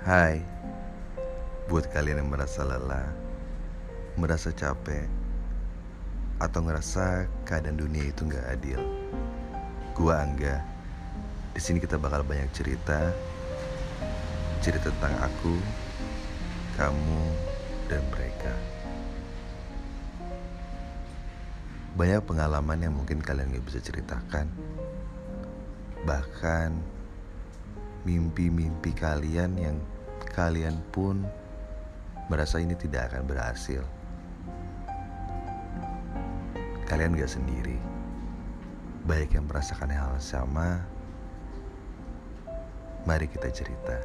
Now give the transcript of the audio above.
Hai, buat kalian yang merasa lelah, merasa capek, atau ngerasa keadaan dunia itu nggak adil. Gua Angga. Di sini kita bakal banyak cerita, cerita tentang aku, kamu, dan mereka. Banyak pengalaman yang mungkin kalian gak bisa ceritakan. Bahkan mimpi-mimpi kalian yang kalian pun merasa ini tidak akan berhasil. Kalian gak sendiri. Baik yang merasakan hal sama, mari kita cerita.